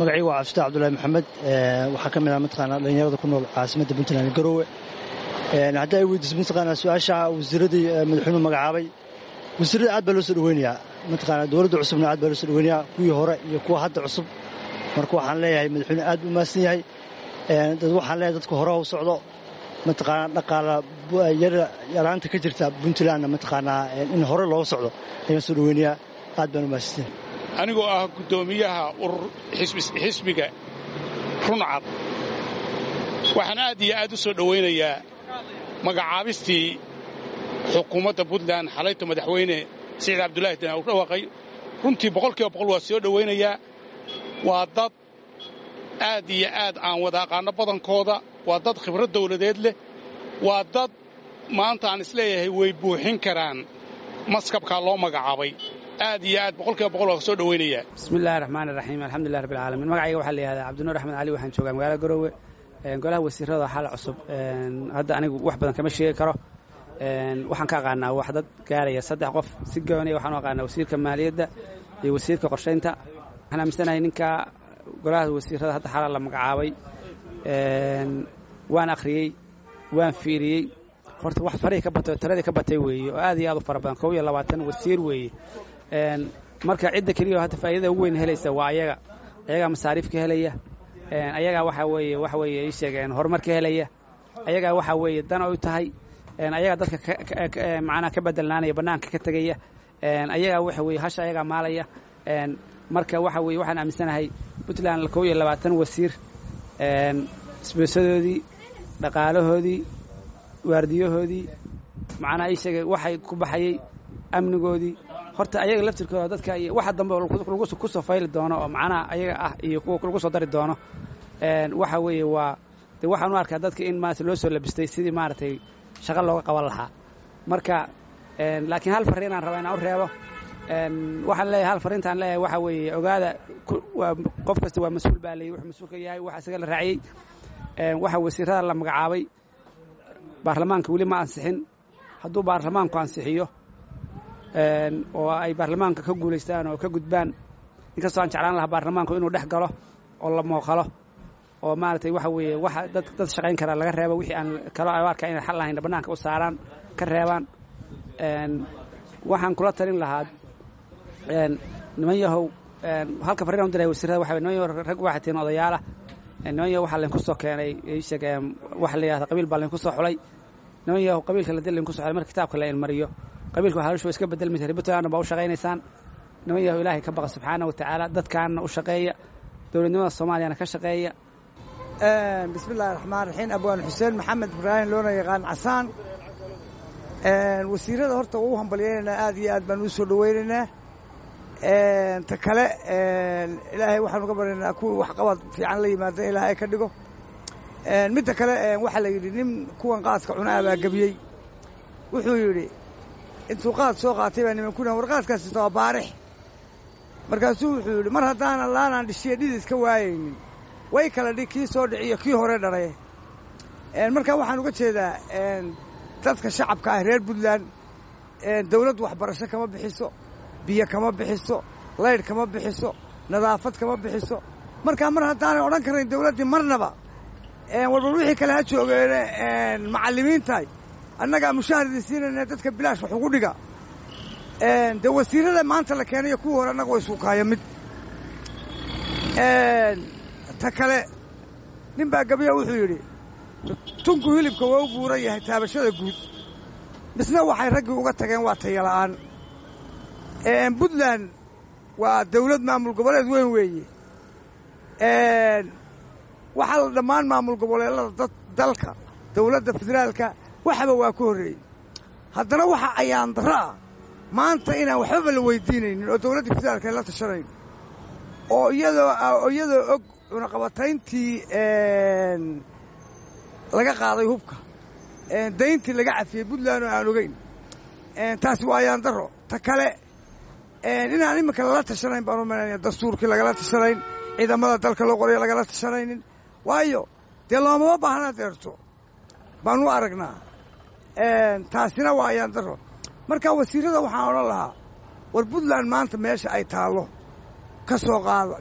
magacii waa cabdifatax abdullaahi maxamed waxaa ka mid ah mataqaanaa dhallinyarada ku nool caasimadda puntland garowe. Haddii ay weydiiso mataqaanaa su'aasha wasiiradii madaxweynuhu magacaabay wasiirada aad baa loo soo dhaweynayaa. Mataqaanaa dowladda cusubna aad baa loo soo dhaweynayaa kuwii hore iyo kuwa hadda cusub. Marka waxaan leeyahay madaxweyne aad u mahadsan yahay. Waxaan leeyahay dadka hore u socdo. Mataqaanaa dhaqaala yaraanta ka jirta puntlandna mataqaanaa in hore looga socdo ayaan soo dhaweynayaa. Aad baan u mahadsan yahay anigoo ah guddoomiyaha xisbiga runcad. Waxaan aad iyo aad u soo dhowaynayaa magacaabistii xukuumadda puntland xalayto madaxweyne siciid cabdulaahi dana uu dhawaaqay. Runtii boqolkiiba boqol waa soo dhowaynayaa waa dad aad iyo aad aan wada aqaanno badankooda. Waa dad khibrad dawladeed leh. Waa dad maanta aan is leeyahay way buuxin karaan maskabkaa loo magacaabay aad iyo aad boqolkiiba boqol waa soo dhowaynayaa bismillahi raxmaani raxiim alxamdulilah rabbi alcaalamiin magacayga waxaa la yihahdaa cabdinuur axmed cali waxaan joogaa magaalada garoowe golaha wasiirada xaala cusub. Hadda anigu wax badan kama sheegi karo. Waxaan ka aqaanaa wax dad gaaraya saddex qof si gooniya waxaan u aqaanaa wasiirka maaliyadda iyo wasiirka qorshaynta. Waxaan aaminsanahay ninka golaha wasiirada hadda xaala la magacaabay. Waan akhriyey waan fiiriyey. Horta wax farihii ka batay oo tiradii ka batay weeye oo aad iyo aad u fara badan kow iyo labaatan wasiir weeye marka cidda keliya hadda faa'iidada ugu weyn helaysa waa ayaga. Ayagaa masaariif ka helaya ayagaa waxaa weeye waxa weeye ii sheegeen horumar ka helaya. Ayagaa waxaa weeye dan u tahay. Ayagaa dadka macnaha ka bedelnaanaya bannaanka ka tegaya ayagaa waxa weeye hasha ayagaa maalaya. Marka waxa weeye waxaan aaminsanahay puntland kow iyo labaatan wasiir. Isbeesadoodii dhaqaalahoodii waardiyahoodii macnaha ii sheegay waxay ku baxayey amnigoodii horta ayaga laftirkooda dadka iyo waxa dambe ku soo fayli doono oo macnaha ayaga ah iyo kuwa lagu soo dari doono waxa weeye waa de waxaan u arkaa dadka in maarata loo soo labistay sidii maaragtay shaqo looga qaban lahaa. Marka laakiin hal farriin aan rabaa inaan u reebo waxaan leeyahay hal farriintaan leeyahay waxa weeye ogaada qof kasta waa mas'uul baa leeyahy wuxuu mas'uulka yahay waxa isaga la raaciyey. Waxa wasiirada la magacaabay baarlamaanka weli ma ansixin. Hadduu baarlamaanku ansixiyo oo ay baarlamaanka ka guulaystaan oo ka gudbaan. Inkastoo aan jeclaan lahaa baarlamaanku inuu dhex galo oo la mooqalo oo maaragtay waxa weeye waxa dad dad shaqayn kara laga reebo wixii aan kalo arkaa inay xal lahayn bannaanka u saaraan ka reebaan. Waxaan kula talin lahaa niman yahow halka farriin u diray wasiirada waxa niman rag waxay tihiin odayaalah niman waxaa laydinku soo keenay waxa la yidhahda qabiil baa laydinku soo xulay. Niman qabiilka la dil laydinku soo xulay marka kitaabka la ilmariyo qabiilka halishu waa iska bedelmaysa puntlandna baa u shaqaynaysaan niman yahow ilaahay ka baqa subxaana wa tacaala dadkaanna u shaqeeya dowladnimada soomaaliyana ka shaqeeya. Bismi illahi raxmaan raxiim abwaan xuseen maxamed ibraahim loona yaqaan casaan. Wasiirada horta waa u hambalyaynaynaa aad iyo aad baan u soo dhowaynaynaa ta kale ilaahay waxaanu ka baryaynaa kuwii waxqabad fiican la yimaada ilaahay ka dhigo. Midda kale waxaa la yidhi nin kuwan qaadka cunaa baa gebiyey. Wuxuu yidhi intuu qaad soo qaatay baa nimankuna war qaadkaasita waa baarix markaasuu wuxuu yidhi mar haddaanan laanaan dhishiya dhidis ka waayaynin. Way kala dhig kii soo dhiciyo kii hore dharay marka waxaan uga jeedaa dadka shacabka ah reer puntland dawladdu waxbarasho kama bixiso biyo kama bixiso laydh kama bixiso nadaafad kama bixiso. Markaa mar haddaanay odhan karayn dawladdii marnaba walbal wixii kale ha joogeene macallimiintahay annagaa mushaharadii siinayna dadka bilaash wax ugu dhiga. Dee wasiirada maanta la keenayo kuwii hore annaga way suukaaya mid. Ta kale nin baa gabiya wuxuu yidhi tunku hilibka waa u buuran yahay taabashada guud. Misna waxay raggii uga tageen waa tayala'aan puntland waa dawlad maamul goboleed weyn weeye waxaa la dhammaan maamul goboleedada dad dalka dawladda federaalka waxaba waa ka horreeyey. Haddana waxa ayaan darro ah maanta inaan waxbaba la weydiinaynin oo dawladdii federaalka la tashanayn oo iyadoo oo iyadoo og cunaqabatayntii laga qaaday hubka dayntii laga cafiyey puntland oo aan ogeyn. Taasi waa ayaan darro. Ta kale inaan iminka lala tashanayn baan u dastuurkii lagala tashanayn ciidamada dalka loo qorayo lagala tashanaynin waayo dee loomama baahna deerto? Baan u aragnaa taasina waa ayaan darro marka wasiirrada waxaan odhan lahaa war puntland maanta meesha ay taallo ka soo qaada